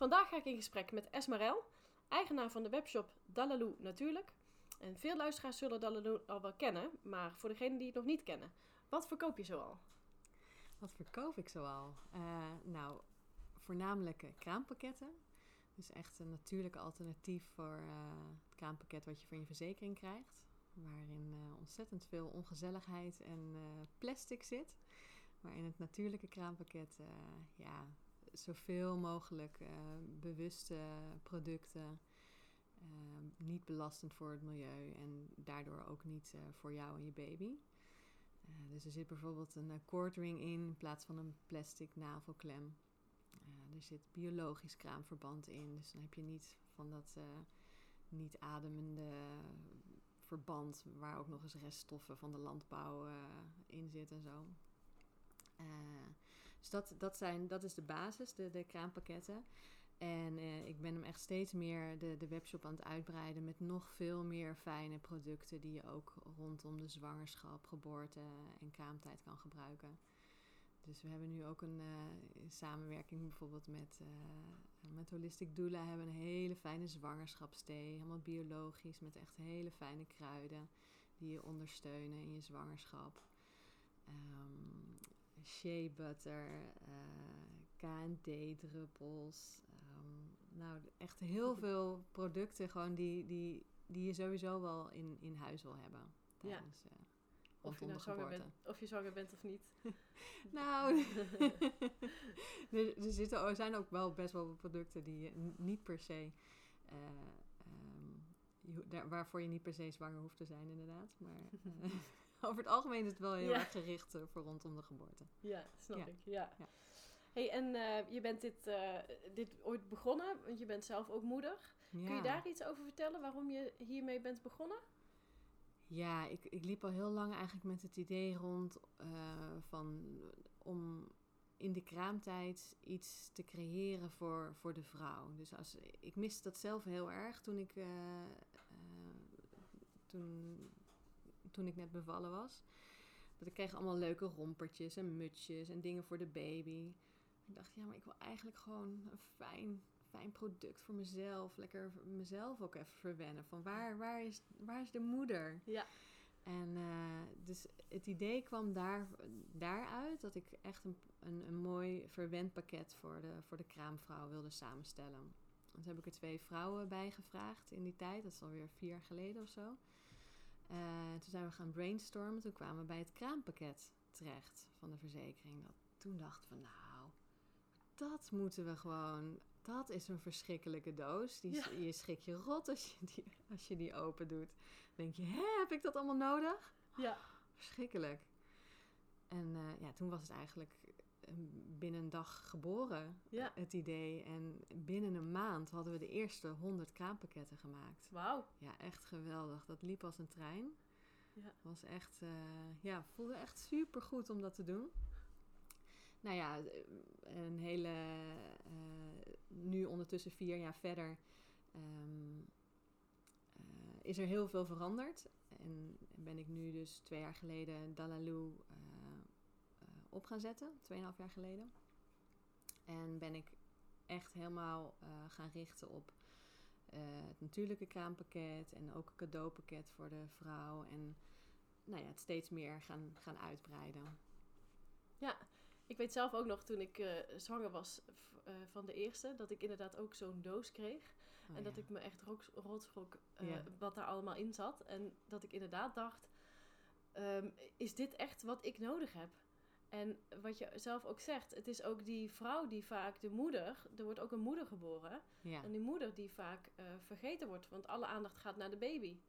Vandaag ga ik in gesprek met Esmarel, eigenaar van de webshop Dalaloo Natuurlijk. En veel luisteraars zullen Dalaloo al wel kennen, maar voor degenen die het nog niet kennen, wat verkoop je zoal? Wat verkoop ik zoal? Uh, nou, voornamelijk kraampakketten. Dus echt een natuurlijk alternatief voor uh, het kraampakket wat je van je verzekering krijgt. Waarin ontzettend veel ongezelligheid en plastic zit. Maar in het natuurlijke kraampakket, ja, zoveel mogelijk bewuste producten. niet belastend voor het milieu en daardoor ook niet voor jou en je baby. Uh, dus er zit bijvoorbeeld een uh, koordring in in plaats van een plastic navelklem. Uh, er zit biologisch kraamverband in, dus dan heb je niet van dat niet ademende verband waar ook nog eens reststoffen van de landbouw in zitten en zo. Dus dat, dat, zijn, dat is de basis, de, de kraampakketten. En uh, ik ben hem echt steeds meer de, de webshop aan het uitbreiden met nog veel meer fijne producten die je ook rondom de zwangerschap, geboorte en kraamtijd kan gebruiken. Dus we hebben nu ook een uh, samenwerking bijvoorbeeld met, uh, met Holistic Doula. hebben een hele fijne zwangerschapsthee. Helemaal biologisch met echt hele fijne kruiden die je ondersteunen in je zwangerschap. Um, shea butter, KND-druppels. Um, nou, echt heel veel producten gewoon die, die, die je sowieso wel in, in huis wil hebben. Tijdens, ja. Uh, of je, nou zwanger bent, of je zwanger bent of niet. nou, er, er, zitten, er zijn ook wel best wel producten die je niet per se... Uh, um, je, daar, waarvoor je niet per se zwanger hoeft te zijn, inderdaad. Maar uh, over het algemeen is het wel heel erg gericht voor rondom de geboorte. Ja, snap ja. ik. Ja. ja. Hey, en uh, je bent dit, uh, dit ooit begonnen, want je bent zelf ook moeder. Kun je daar iets over vertellen, waarom je hiermee bent begonnen? Ja, ik, ik liep al heel lang eigenlijk met het idee rond uh, van om in de kraamtijd iets te creëren voor, voor de vrouw. Dus als, ik miste dat zelf heel erg toen ik, toen, toen ik net bevallen was. Dat ik kreeg allemaal leuke rompertjes en mutsjes en dingen voor de baby. Ik dacht, ja, maar ik wil eigenlijk gewoon een fijn, fijn product voor mezelf. Lekker mezelf ook even verwennen. Van waar, waar, is, waar is de moeder? Ja. En uh, dus het idee kwam daar, daaruit dat ik echt een, een, een mooi verwendpakket voor de, voor de kraamvrouw wilde samenstellen. Toen heb ik er twee vrouwen bij gevraagd in die tijd. Dat is alweer vier jaar geleden of zo. Uh, toen zijn we gaan brainstormen. Toen kwamen we bij het kraampakket terecht van de verzekering. Dat, toen dacht van nou, dat moeten we gewoon. Dat is een verschrikkelijke doos. Die, ja. Je schrik je rot als je, die, als je die open doet. Dan denk je, hè, heb ik dat allemaal nodig? Ja. Verschrikkelijk. En uh, ja, toen was het eigenlijk binnen een dag geboren, ja. het idee. En binnen een maand hadden we de eerste 100 kraampakketten gemaakt. Wauw. Ja, echt geweldig. Dat liep als een trein. Ja. Was echt, uh, ja, voelde echt super goed om dat te doen. Nou ja, een hele, uh, nu ondertussen vier jaar verder, um, uh, is er heel veel veranderd. En ben ik nu dus twee jaar geleden Dalaloo op gaan zetten, 2,5 jaar geleden. En ben ik echt helemaal uh, gaan richten op uh, het natuurlijke kraampakket en ook een cadeaupakket voor de vrouw. En nou ja, het steeds meer gaan, gaan uitbreiden. Ja, ik weet zelf ook nog toen ik eh, zwanger was eh, van de eerste, dat ik inderdaad ook zo'n doos kreeg. Oh, en dat ja. ik me echt rots- rotschrok eh, Ja. wat daar allemaal in zat. En dat ik inderdaad dacht, ehm, is dit echt wat ik nodig heb? En wat je zelf ook zegt, het is ook die vrouw die vaak de moeder, er wordt ook een moeder geboren. Ja. En die moeder die vaak eh, vergeten wordt, want alle aandacht gaat naar de baby.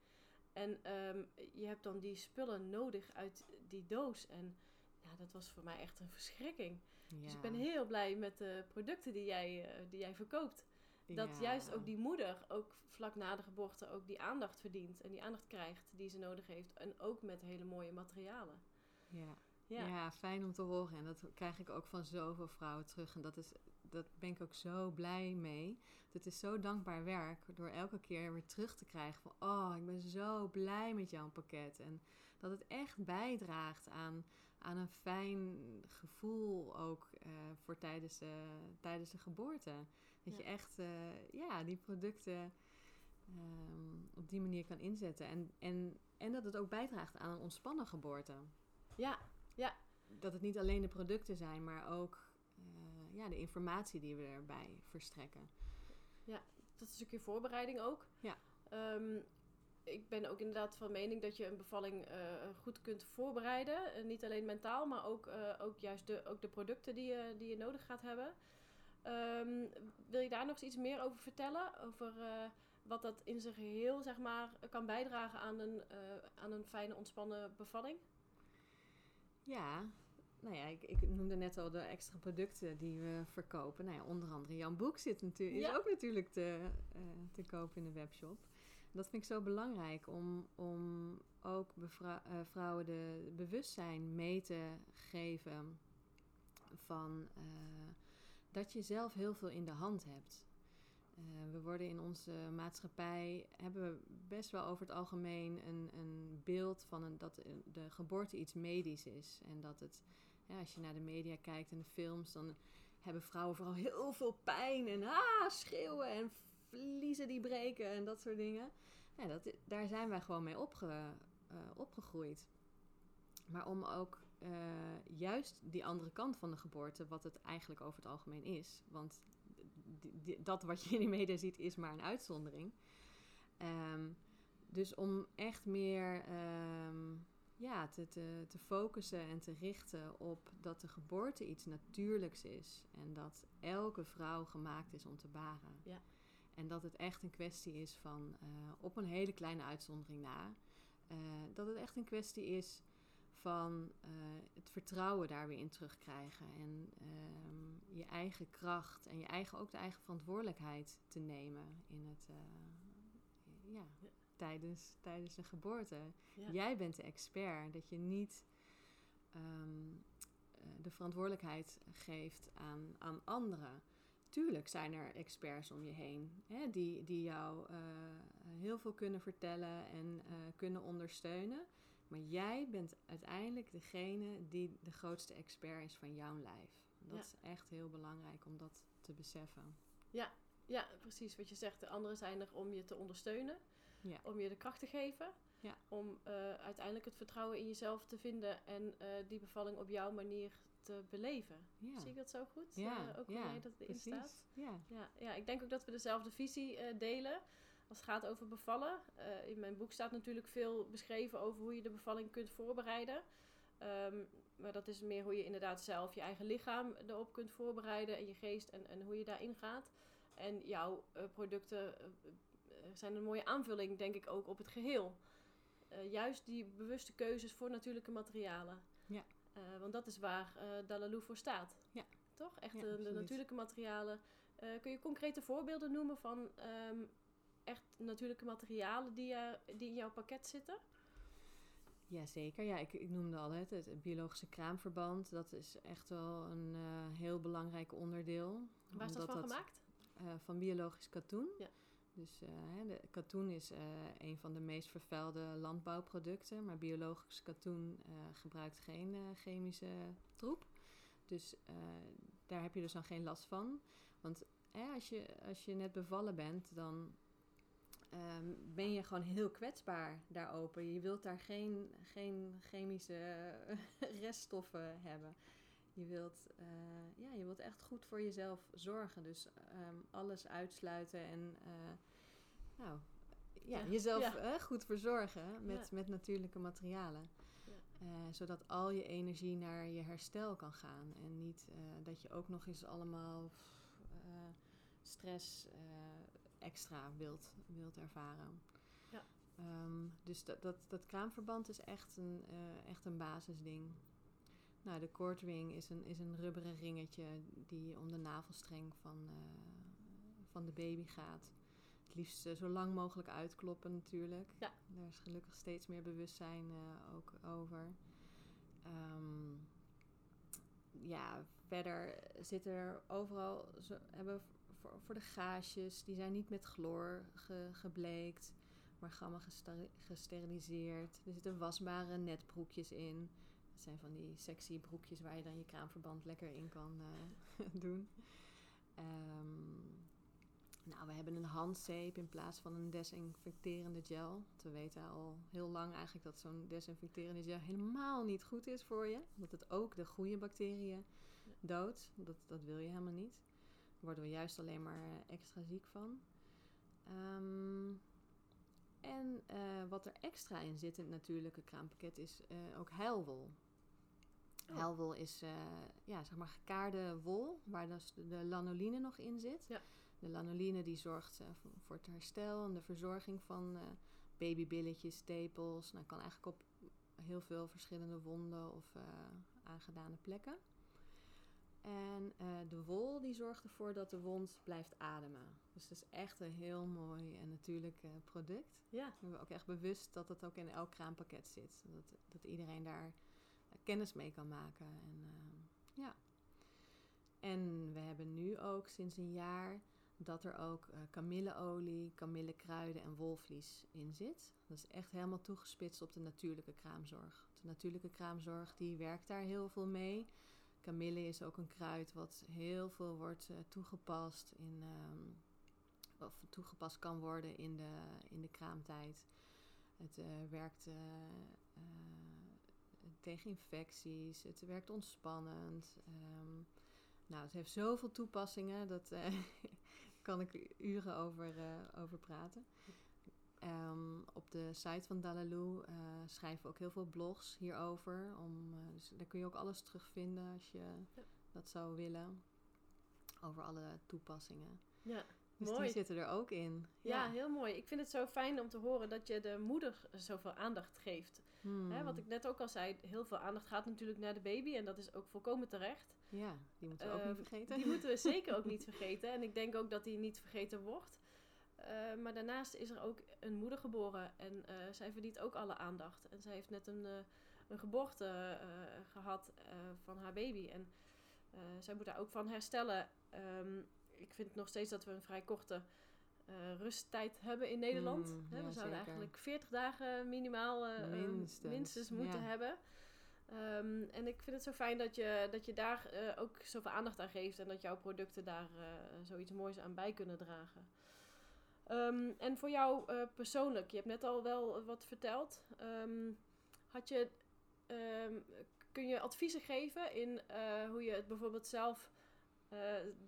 En ehm, je hebt dan die spullen nodig uit die doos. En ja, dat was voor mij echt een verschrikking. Dus ik ben heel blij met de producten die jij, eh, die jij verkoopt. Dat Ja. juist ook die moeder, ook vlak na de geboorte, ook die aandacht verdient. En die aandacht krijgt die ze nodig heeft. En ook met hele mooie materialen. Ja. Ja, Ja. fijn om te horen. En dat krijg ik ook van zoveel vrouwen terug. En dat, is, dat ben ik ook zo blij mee. Het is zo dankbaar werk door elke keer weer terug te krijgen van... Oh, ik ben zo blij met jouw pakket. En dat het echt bijdraagt aan, aan een fijn gevoel ook eh, voor tijdens de, tijdens de geboorte. Dat je echt eh, ja, die producten ehm, op die manier kan inzetten. En, en, en dat het ook bijdraagt aan een ontspannen geboorte ja, dat het niet alleen de producten zijn, maar ook eh, ja, de informatie die we erbij verstrekken. dat is een stukje voorbereiding ook. Ja. Ehm, ik ben ook inderdaad van mening dat je een bevalling eh, goed kunt voorbereiden. En niet alleen mentaal, maar ook, eh, ook juist de, ook de producten die je, die je nodig gaat hebben. Ehm, wil je daar nog eens iets meer over vertellen? Over eh, wat dat in zijn geheel zeg maar, kan bijdragen aan een, eh, aan een fijne, ontspannen bevalling? Ja, nou ja, ik, ik noemde net al de extra producten die we verkopen. Nou ja, onder andere jouw boek zit natuurlijk, is ook natuurlijk te, eh, te kopen in de webshop. Dat vind ik zo belangrijk om, om ook eh, vrouwen de bewustzijn mee te geven van eh, dat je zelf heel veel in de hand hebt. Eh, we worden in onze maatschappij, hebben we best wel over het algemeen een, een beeld van een, dat de geboorte iets medisch is. En dat het, als je naar de media kijkt en de films, dan hebben vrouwen vooral heel veel pijn en ah, schreeuwen en vliezen die breken en dat soort dingen. Dat, daar zijn wij gewoon mee eh, opgegroeid. Maar om ook eh, juist die andere kant van de geboorte, wat het eigenlijk over het algemeen is. Want dat wat je in de media ziet, is maar een uitzondering. Ehm, dus om echt meer ehm, ja, te, te, te focussen en te richten op dat de geboorte iets natuurlijks is. En dat elke vrouw gemaakt is om te baren. Ja. En dat het echt een kwestie is van, eh, op een hele kleine uitzondering na, eh, dat het echt een kwestie is van eh, het vertrouwen daar weer in terugkrijgen. En ehm, je eigen kracht en je eigen, ook de eigen verantwoordelijkheid te nemen in het, eh, ja, Ja. Tijdens, tijdens een geboorte. Ja. Jij bent de expert, dat je niet ehm, eh, de verantwoordelijkheid geeft aan, aan anderen. Tuurlijk zijn er experts om je heen hè, die, die jou heel veel kunnen vertellen en kunnen ondersteunen. Maar jij bent uiteindelijk degene die de grootste expert is van jouw lijf. Dat Ja. is echt heel belangrijk om dat te beseffen. Ja, precies wat je zegt. De anderen zijn er om je te ondersteunen, Ja. om je de kracht te geven, Ja. om eh, uiteindelijk het vertrouwen in jezelf te vinden en eh, die bevalling op jouw manier te beleven. Ja, Zie ik dat zo goed? ja, Eh, ook hoe ja jij dat erin precies. staat? Ja. Ja, ja, ik denk ook dat we dezelfde visie delen als het gaat over bevallen. Eh, in mijn boek staat natuurlijk veel beschreven over hoe je de bevalling kunt voorbereiden. Ehm, maar dat is meer hoe je inderdaad zelf je eigen lichaam erop kunt voorbereiden en je geest en, en hoe je daarin gaat. En jouw eh, producten eh, zijn een mooie aanvulling, denk ik, ook op het geheel. Eh, juist die bewuste keuzes voor natuurlijke materialen. Ja. Want dat is waar Dalaloo voor staat. Ja. Toch? Echt Ja, de- natuurlijke materialen. Kun je concrete voorbeelden noemen van ehm, echt natuurlijke materialen die, eh, die in jouw pakket zitten? Jazeker, ja, ik, ik noemde al het, het biologische kraamverband. Dat is echt wel een eh, heel belangrijk onderdeel. Waar is dat van gemaakt? eh, van biologisch katoen. Ja. Dus de, katoen is een van de meest vervuilde landbouwproducten. Maar biologisch katoen gebruikt geen chemische troep. Dus daar heb je dus dan geen last van. Want als, je, als je net bevallen bent, dan ehm, ben je gewoon heel kwetsbaar daar open. Je wilt daar geen, geen chemische reststoffen hebben. Je wilt, eh, ja, je wilt echt goed voor jezelf zorgen. Dus ehm, alles uitsluiten en eh, nou, ja, Ja, jezelf ja. eh, goed verzorgen met, Ja. met natuurlijke materialen. Zodat al je energie naar je herstel kan gaan. En niet dat je ook nog eens allemaal stress extra wilt, wilt ervaren. Ja. Ehm, dus dat, dat, dat kraamverband is echt een, eh, echt een basisding. Nou, de cordring is een, is een rubberen ringetje die om de navelstreng van, eh, van de baby gaat. Het liefst eh, zo lang mogelijk uitkloppen natuurlijk. Ja. Daar is gelukkig steeds meer bewustzijn ook over. Ehm, ja, verder zitten er overal, ze hebben voor, de gaasjes, die zijn niet met chloor ge- gebleekt, maar gamma gester- gesteriliseerd. Er zitten wasbare netbroekjes in. Dat zijn van die sexy broekjes waar je dan je kraamverband lekker in kan eh, doen. Ehm, nou, we hebben een handzeep in plaats van een desinfecterende gel. We weten al heel lang eigenlijk dat zo'n desinfecterende gel helemaal niet goed is voor je. Omdat het ook de goede bacteriën doodt. Dat, dat wil je helemaal niet. Worden we juist alleen maar eh, extra ziek van. Ehm, en eh, wat er extra in zit in het natuurlijke kraampakket is eh, ook huilwol. Oh. Huilwol is eh, ja, zeg maar gekaarde wol, waar dus de, lanoline nog in zit. Ja. De lanoline die zorgt voor, het herstel en de verzorging van babybilletjes, tepels. Nou, kan eigenlijk op heel veel verschillende wonden of aangedane plekken. En eh, de wol die zorgt ervoor dat de wond blijft ademen. Dus het is echt een heel mooi en natuurlijk eh, product. Ja, We hebben ook echt bewust dat het ook in elk kraampakket zit. Dat, dat iedereen daar eh, kennis mee kan maken. En, ja. en we hebben nu ook sinds een jaar dat er ook kamilleolie, kamillekruiden en wolvlies in zit. Dat is echt helemaal toegespitst op de natuurlijke kraamzorg. De natuurlijke kraamzorg die werkt daar heel veel mee. Kamille is ook een kruid wat heel veel wordt eh, toegepast in, ehm, of toegepast kan worden in de, in de kraamtijd. Het eh, werkt eh, tegen infecties, het werkt ontspannend. ehm, nou, het heeft zoveel toepassingen, dat kan ik uren over, over praten. Ehm, op de site van Dalaloo eh, schrijven we ook heel veel blogs hierover. Om, eh, dus daar kun je ook alles terugvinden als je Ja. dat zou willen. Over alle toepassingen. ja. Dus Mooi. die zitten er ook in. Ja, heel mooi. Ik vind het zo fijn om te horen dat je de moeder zoveel aandacht geeft. Hmm. Hè, wat ik net ook al zei, heel veel aandacht gaat natuurlijk naar de baby. En dat is ook volkomen terecht. Ja, die moeten we ook niet Ehm, vergeten. Die moeten we zeker ook niet vergeten. En ik denk ook dat die niet vergeten wordt. Eh, maar daarnaast is er ook een moeder geboren. En eh, zij verdient ook alle aandacht. En zij heeft net een, eh, een geboorte eh, gehad eh, van haar baby. En zij moet daar ook van herstellen. Ehm, ik vind nog steeds dat we een vrij korte rusttijd hebben in Nederland. Mm, ja, we zouden zeker. eigenlijk 40 dagen minimaal eh, eh, Minstens, minstens moeten ja. hebben. Ehm, en ik vind het zo fijn dat je, dat je daar ook zoveel aandacht aan geeft en dat jouw producten daar zoiets moois aan bij kunnen dragen. Ehm, en voor jou eh, persoonlijk, je hebt net al wel wat verteld. Ehm, had je, ehm, kun je adviezen geven in eh, hoe je het bijvoorbeeld zelf eh,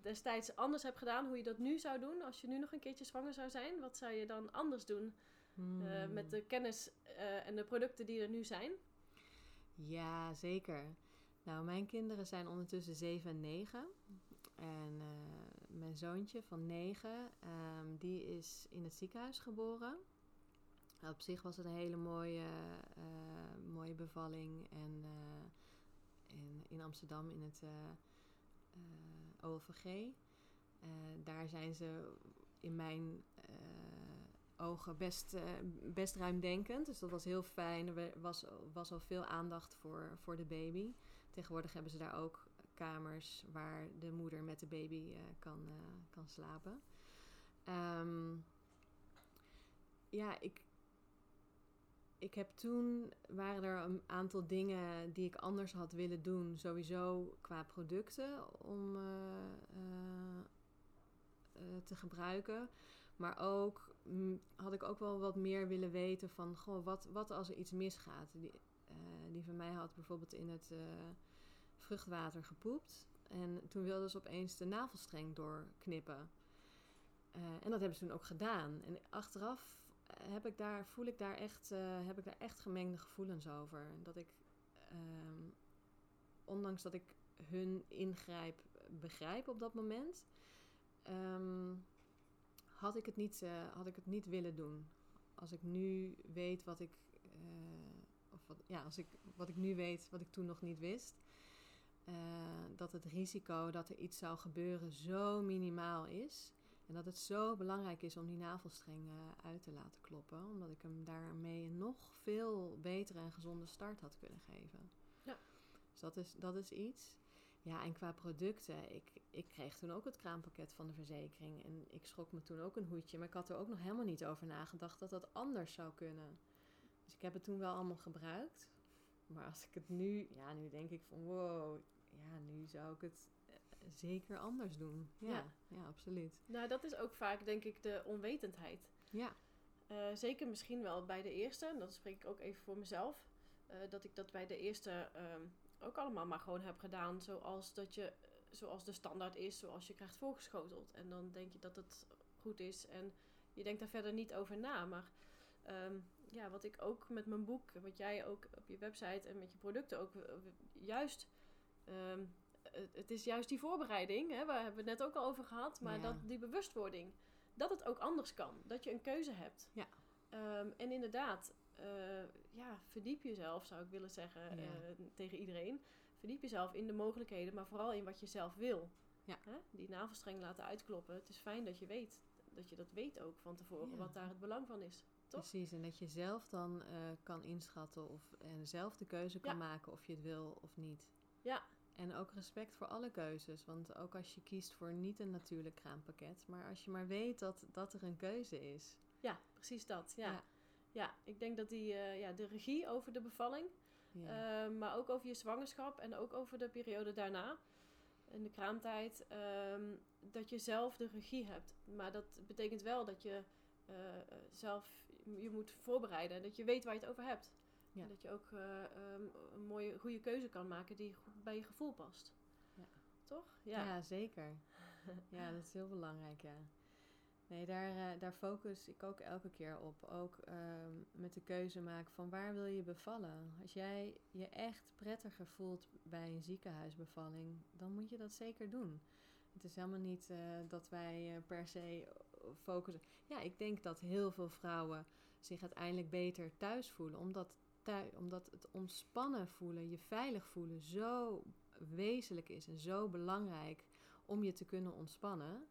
destijds anders hebt gedaan, hoe je dat nu zou doen als je nu nog een keertje zwanger zou zijn? Wat zou je dan anders doen Hmm. met de kennis en de producten die er nu zijn? Ja, zeker. Nou, mijn kinderen zijn ondertussen 7 en 9. En mijn zoontje van 9, ehm, die is in het ziekenhuis geboren. Op zich was het een hele mooie, eh, mooie bevalling. En eh, in, in Amsterdam in het eh, eh, OLVG. Eh, daar zijn ze in mijn ogen best, best ruimdenkend. Dus dat was heel fijn. Er was, was al veel aandacht voor, voor de baby. Tegenwoordig hebben ze daar ook kamers waar de moeder met de baby eh, kan, eh, kan slapen. Ehm, ja, ik, ik heb toen waren er een aantal dingen die ik anders had willen doen, sowieso qua producten om eh, te gebruiken. Maar ook mm, had ik ook wel wat meer willen weten van, goh, wat, wat als er iets misgaat? Die, die van mij had bijvoorbeeld in het vruchtwater gepoept. En toen wilde ze opeens de navelstreng doorknippen. Eh, en dat hebben ze toen ook gedaan. En achteraf heb ik daar, voel ik daar echt, heb ik daar echt gemengde gevoelens over. Dat ik, ehm, ondanks dat ik hun ingrijp begrijp op dat moment, ehm, had, ik het niet, had ik het niet willen doen. Als ik nu weet wat ik of ja, als ik, wat ik nu weet, wat ik toen nog niet wist. Uh, dat het risico dat er iets zou gebeuren zo minimaal is. En dat het zo belangrijk is om die navelstreng uh, uit te laten kloppen. Omdat ik hem daarmee een nog veel betere en gezonde start had kunnen geven. Ja. Dus dat is, dat is iets. Ja, en qua producten, ik, ik kreeg toen ook het kraampakket van de verzekering. En ik schrok me toen ook een hoedje. Maar ik had er ook nog helemaal niet over nagedacht dat dat anders zou kunnen. Dus ik heb het toen wel allemaal gebruikt. Maar als ik het nu, ja, nu denk ik van wow, ja, nu zou ik het eh, zeker anders doen. Ja, ja, absoluut. Nou, dat is ook vaak denk ik de onwetendheid. Ja. Uh, zeker misschien wel bij de eerste, en dat spreek ik ook even voor mezelf, uh, dat ik dat bij de eerste um, ook allemaal maar gewoon heb gedaan zoals, dat je, zoals de standaard is, zoals je krijgt voorgeschoteld. En dan denk je dat het goed is en je denkt daar verder niet over na. Maar um, ja, wat ik ook met mijn boek, wat jij ook op je website en met je producten ook eh, juist. Um, het is juist die voorbereiding, hè, waar hebben we het net ook al over gehad, maar dat, die bewustwording, dat het ook anders kan. Dat je een keuze hebt. Ja. Um, en inderdaad, uh, ja, verdiep jezelf, zou ik willen zeggen ja. uh, tegen iedereen. Verdiep jezelf in de mogelijkheden, maar vooral in wat je zelf wil. Ja. Hè? Die navelstreng laten uitkloppen. Het is fijn dat je weet, dat je dat weet ook van tevoren, ja. wat daar het belang van is. Precies, en dat je zelf dan uh, kan inschatten of, en zelf de keuze kan maken of je het wil of niet. Ja. En ook respect voor alle keuzes. Want ook als je kiest voor niet een natuurlijk kraampakket, maar als je maar weet dat, dat er een keuze is. Ja, precies dat. Ja, ja. ja ik denk dat die, uh, ja, de regie over de bevalling, ja. uh, maar ook over je zwangerschap en ook over de periode daarna, in de kraamtijd, um, dat je zelf de regie hebt. Maar dat betekent wel dat je uh, zelf je moet voorbereiden. Dat je weet waar je het over hebt. Ja. Dat je ook uh, um, een mooie, goede keuze kan maken die bij je gevoel past. Ja. Toch? Ja, ja zeker. ja, dat is heel belangrijk, ja. Nee, daar, uh, daar focus ik ook elke keer op. Ook um, met de keuze maken van waar wil je bevallen. Als jij je echt prettiger voelt bij een ziekenhuisbevalling, dan moet je dat zeker doen. Het is helemaal niet uh, dat wij per se focussen. Ja, ik denk dat heel veel vrouwen zich uiteindelijk beter thuis voelen. Omdat, thuis, omdat het ontspannen voelen, je veilig voelen, zo wezenlijk is en zo belangrijk om je te kunnen ontspannen.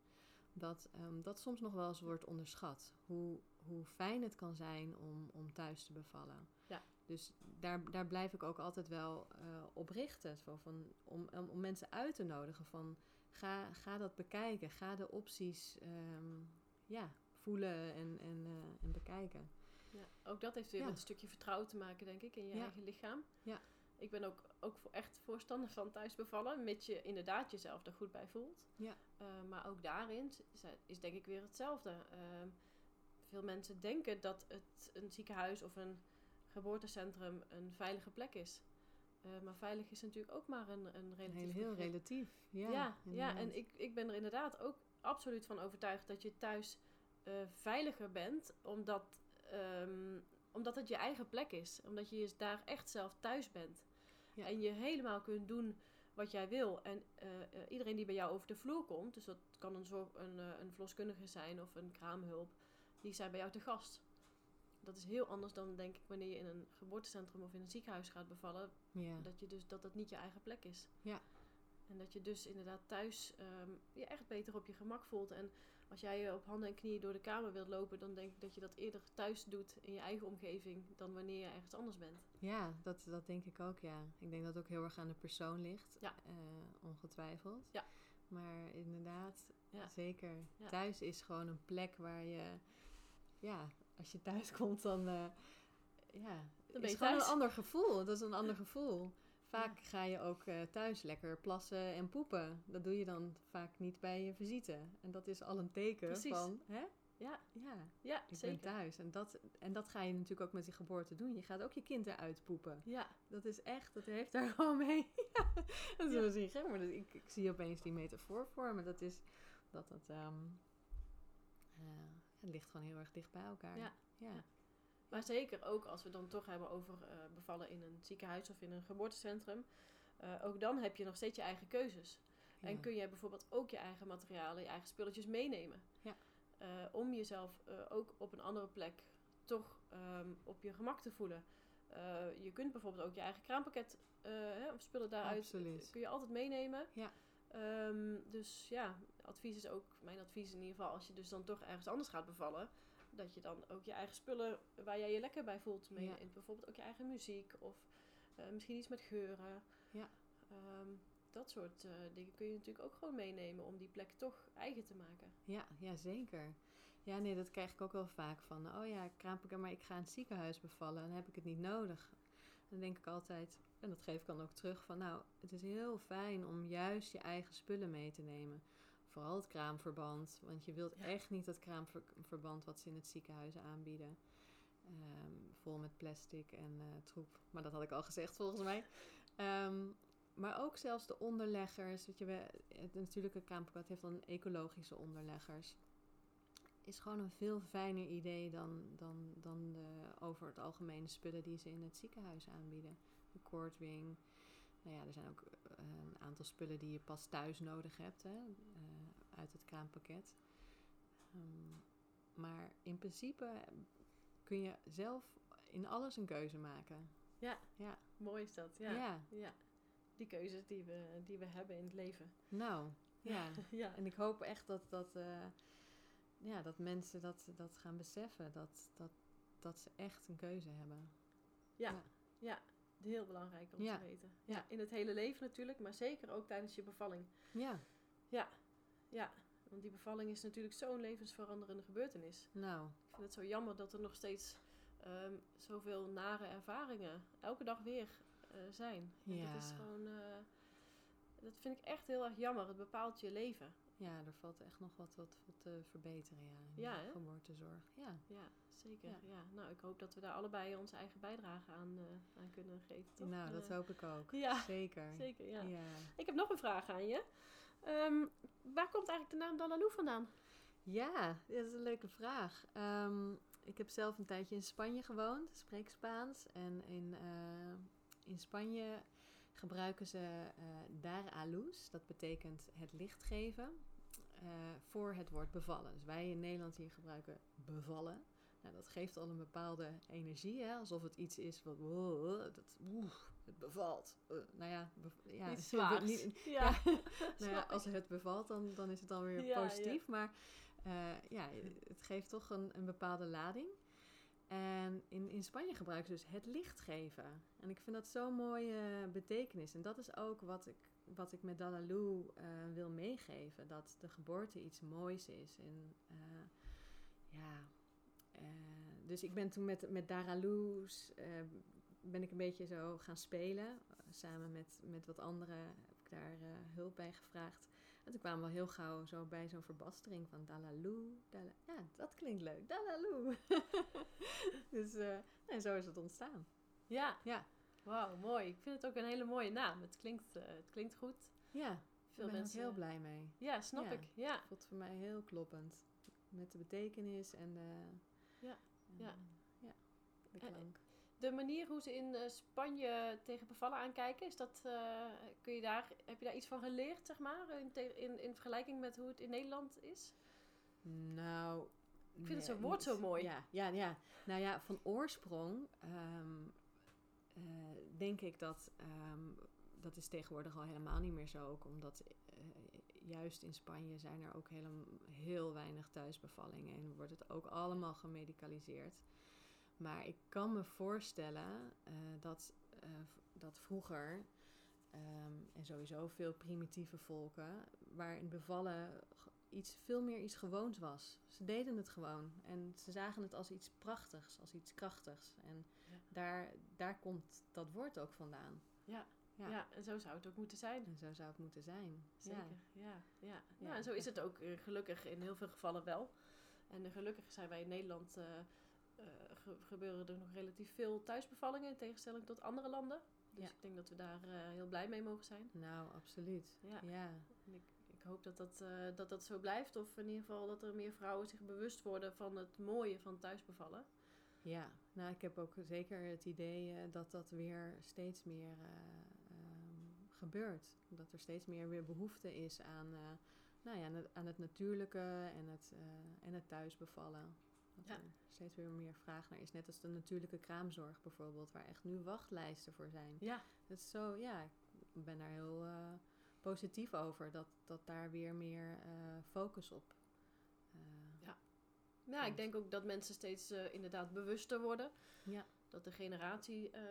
Dat um, dat soms nog wel eens wordt onderschat. Hoe, hoe fijn het kan zijn om, om thuis te bevallen. Ja. Dus daar, daar blijf ik ook altijd wel uh, op richten. Zo van, om, om, mensen uit te nodigen van ga, ga dat bekijken. Ga de opties um, ja, voelen en, en, uh, en bekijken. Ja, ook dat heeft weer ja. met een stukje vertrouwen te maken, denk ik, in je ja. eigen lichaam. Ja. Ik ben ook, ook echt voorstander van thuis bevallen, mits je inderdaad jezelf er goed bij voelt. Ja. Uh, maar ook daarin is, is, denk ik weer hetzelfde. Uh, veel mensen denken dat het een ziekenhuis of een geboortecentrum een veilige plek is. Uh, maar veilig is natuurlijk ook maar een, een relatief. Heel, heel relatief. Ja, ja, ja, en ik, ik ben er inderdaad ook absoluut van overtuigd dat je thuis uh, veiliger bent, omdat, um, omdat het je eigen plek is. Omdat je daar echt zelf thuis bent. Ja. En je helemaal kunt doen wat jij wil. En uh, uh, iedereen die bij jou over de vloer komt, dus dat kan een, zorg, een, een verloskundige zijn of een kraamhulp, die zijn bij jou te gast. Dat is heel anders dan denk ik wanneer je in een geboortecentrum of in een ziekenhuis gaat bevallen. Ja. Dat je dus dat dat niet je eigen plek is. Ja. En dat je dus inderdaad thuis um, je echt beter op je gemak voelt. En als jij op handen en knieën door de kamer wilt lopen, dan denk ik dat je dat eerder thuis doet in je eigen omgeving dan wanneer je ergens anders bent. Ja, dat, dat denk ik ook, ja. Ik denk dat het ook heel erg aan de persoon ligt, ja. uh, ongetwijfeld. Ja. Maar inderdaad, ja. zeker. Ja. Thuis is gewoon een plek waar je, ja, als je thuis komt, dan, uh, ja, dan ben je is gewoon thuis. een ander gevoel. Dat is een ander gevoel. Vaak ja. ga je ook uh, thuis lekker plassen en poepen. Dat doe je dan vaak niet bij je visite. En dat is al een teken Precies. van, hè? Ja, Ja, Ja, ik zeker. ben thuis. En dat, en dat ga je natuurlijk ook met die geboorte doen. Je gaat ook je kind eruit poepen. Ja, Dat is echt, dat heeft daar gewoon mee. ja, dat is Ja. wel zien gek, maar dat, ik, ik zie opeens die metafoor voor me. Dat is dat het, ehm, eh, het ligt gewoon heel erg dicht bij elkaar. Ja. ja. Maar zeker ook als we dan toch hebben over eh, bevallen in een ziekenhuis of in een geboortecentrum. eh, ook dan heb je nog steeds je eigen keuzes. En kun je bijvoorbeeld ook je eigen materialen, je eigen spulletjes meenemen. Ja. Eh, om jezelf ook op een andere plek toch ehm, op je gemak te voelen. Je kunt bijvoorbeeld ook je eigen kraampakket hè, of spullen daaruit Absoluut. kun je altijd meenemen. Ja. Ehm, dus ja, advies is ook, mijn advies in ieder geval, als je dus dan toch ergens anders gaat bevallen, dat je dan ook je eigen spullen waar jij je lekker bij voelt meeneemt. Bijvoorbeeld ook je eigen muziek of eh, misschien iets met geuren. Ja. Ehm, dat soort eh, dingen kun je natuurlijk ook gewoon meenemen om die plek toch eigen te maken. Ja, ja, zeker. Ja, nee, dat krijg ik ook wel vaak van. Oh ja, kraampakket, maar ik ga in het ziekenhuis bevallen. Dan heb ik het niet nodig. Dan denk ik altijd, en dat geef ik dan ook terug, van nou, het is heel fijn om juist je eigen spullen mee te nemen. Vooral het kraamverband, want je wilt Ja. echt niet dat kraamverband wat ze in het ziekenhuis aanbieden. Ehm, vol met plastic en eh, troep. Maar dat had ik al gezegd volgens mij. Ehm, maar ook zelfs de onderleggers. Weet je, het natuurlijke kraampakket heeft dan ecologische onderleggers. Is gewoon een veel fijner idee dan, dan, dan de over het algemene spullen die ze in het ziekenhuis aanbieden. De cordwing. Nou ja, er zijn ook eh, een aantal spullen die je pas thuis nodig hebt hè, eh, uit het kraampakket. Ehm, maar in principe kun je zelf in alles een keuze maken. Ja. Ja. Mooi is dat, ja. ja. Ja. Die keuzes die we, die we hebben in het leven. Nou, ja. ja. En ik hoop echt dat, dat, eh, ja, dat mensen dat, dat gaan beseffen. Dat, dat, dat ze echt een keuze hebben. Ja. Ja. ja. Heel belangrijk om te weten. Ja. In het hele leven natuurlijk, maar zeker ook tijdens je bevalling. Ja, Ja, want die bevalling is natuurlijk zo'n levensveranderende gebeurtenis. nou, Ik vind het zo jammer dat er nog steeds ehm, zoveel nare ervaringen elke dag weer eh, zijn. En Ja. Dat is gewoon... eh, dat vind ik echt heel erg jammer. Het bepaalt je leven. ja, er valt echt nog wat, wat, wat te verbeteren, ja. in Ja, de geboortezorg. Ja, Ja, zeker. Ja. Ja. Nou, ik hoop dat we daar allebei onze eigen bijdrage aan, eh, aan kunnen geven. Toch? nou, dat hoop ik ook. Ja, Zeker. zeker. Ja. ja. Ik heb nog een vraag aan je. Ehm, waar komt eigenlijk de naam Dalaloo vandaan? Ja, dat is een leuke vraag. Ehm, ik heb zelf een tijdje in Spanje gewoond, spreek Spaans. En in, eh, in Spanje gebruiken ze eh dar dat betekent het licht geven, eh, voor het woord bevallen. Dus wij in Nederland hier gebruiken bevallen. Nou, dat geeft al een bepaalde energie, hè? alsof het iets is wat, wow, dat, het bevalt. Eh, nou ja, bev- ja Iets zwaars. niet- ja. nou ja, als het bevalt, dan, dan is het dan weer Ja, positief. Maar eh, ja, het geeft toch een, een bepaalde lading. En in, in Spanje gebruiken ze dus het licht geven. En ik vind dat zo'n mooie betekenis. En dat is ook wat ik, wat ik met Dalaloo eh, wil meegeven. Dat de geboorte iets moois is. En ja, dus ik ben toen met, met ben ik een beetje zo gaan spelen. Samen met, met wat anderen heb ik daar eh, hulp bij gevraagd. En toen kwamen we heel gauw zo bij zo'n verbastering van Dalaloo. Dala, ja, dat klinkt leuk. Dalaloo. dus eh, en zo is het ontstaan. Ja. Ja. Wauw, mooi. Ik vind het ook een hele mooie naam. Het klinkt, eh, het klinkt goed. Ja, Veel ik ben mensen. er heel blij mee. Ja, snap Ja. ik. Ja. Het voelt voor mij heel kloppend. Met de betekenis en de... Ja, ja. eh, ja, de klank. De manier hoe ze in eh, Spanje tegen bevallen aankijken, is dat, eh, kun je daar, heb je daar iets van geleerd, zeg maar, in, in, in vergelijking met hoe het in Nederland is? Nou. Ik vind het zo'n woord zo mooi. Ja, ja, ja. Nou ja, van oorsprong ehm, eh, denk ik dat. ehm, dat is tegenwoordig al helemaal niet meer zo. Ook omdat juist in Spanje zijn er ook helemaal, heel weinig thuisbevallingen. En wordt het ook allemaal gemedicaliseerd. Maar ik kan me voorstellen eh, dat, eh, dat vroeger. ehm, en sowieso veel primitieve volken, waarin bevallen iets, veel meer iets gewoons was. Ze deden het gewoon en ze zagen het als iets prachtigs, als iets krachtigs. En Ja. daar, daar komt dat woord ook vandaan. Ja. Ja. Ja. en zo zou het ook moeten zijn. En zo zou het moeten zijn. Zeker, Ja. ja. ja, ja. Ja. en zo is het ook eh, gelukkig in heel veel gevallen wel. En gelukkig zijn wij in Nederland, gebeuren er nog relatief veel thuisbevallingen in tegenstelling tot andere landen. Dus Ja. ik denk dat we daar eh, heel blij mee mogen zijn. Nou, absoluut. Ja. ja. En ik, ik hoop dat dat, eh, dat dat zo blijft. Of in ieder geval dat er meer vrouwen zich bewust worden van het mooie van thuisbevallen. Ja, nou ik heb ook zeker het idee eh, dat dat weer steeds meer eh, ehm, gebeurt. Dat er steeds meer weer behoefte is aan, nou ja, aan, het, aan het natuurlijke en het, en het thuisbevallen. Dat Ja. er steeds weer meer vraag naar is. Net als de natuurlijke kraamzorg bijvoorbeeld, waar echt nu wachtlijsten voor zijn. Ja, Het is zo, ja, ik ben daar heel eh, positief over. Dat, dat daar weer meer eh, focus op. eh, nou, ik denk ook dat mensen steeds inderdaad bewuster worden. Ja. Dat de generatie, eh,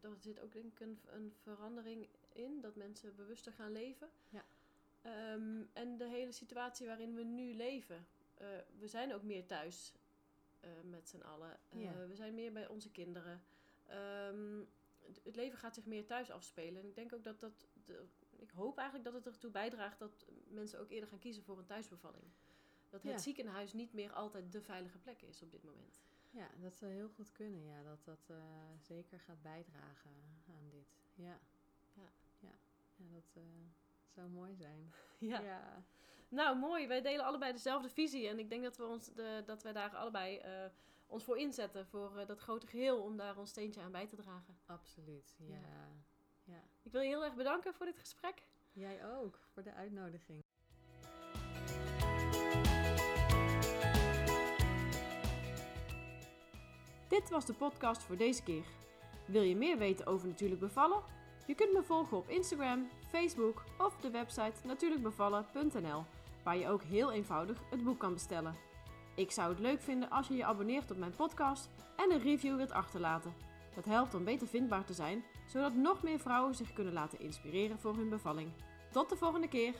daar zit ook denk ik een, een verandering in. Dat mensen bewuster gaan leven. Ja. Ehm, en de hele situatie waarin we nu leven. Eh, we zijn ook meer thuis eh, met z'n allen. Eh. We zijn meer bij onze kinderen. Ehm, het- leven gaat zich meer thuis afspelen. En ik denk ook dat dat... De, ik hoop eigenlijk dat het ertoe bijdraagt dat mensen ook eerder gaan kiezen voor een thuisbevalling. Dat het Ja. ziekenhuis niet meer altijd de veilige plek is op dit moment. Ja, dat zou heel goed kunnen. Ja, dat dat zeker gaat bijdragen aan dit. Ja. Ja. Ja, ja dat zou mooi zijn. Ja. ja. Nou, mooi. Wij delen allebei dezelfde visie. En ik denk dat we, ons de, dat wij daar allebei eh, ons voor inzetten. Voor eh, dat grote geheel. Om daar ons steentje aan bij te dragen. absoluut. Ja. Ja. ja. Ik wil je heel erg bedanken voor dit gesprek. Jij ook, voor de uitnodiging. Dit was de podcast voor deze keer. Wil je meer weten over natuurlijk bevallen? Je kunt me volgen op Instagram, Facebook of de website natuurlijkbevallen.nl, waar je ook heel eenvoudig het boek kan bestellen. Ik zou het leuk vinden als je je abonneert op mijn podcast en een review wilt achterlaten. Dat helpt om beter vindbaar te zijn, zodat nog meer vrouwen zich kunnen laten inspireren voor hun bevalling. Tot de volgende keer!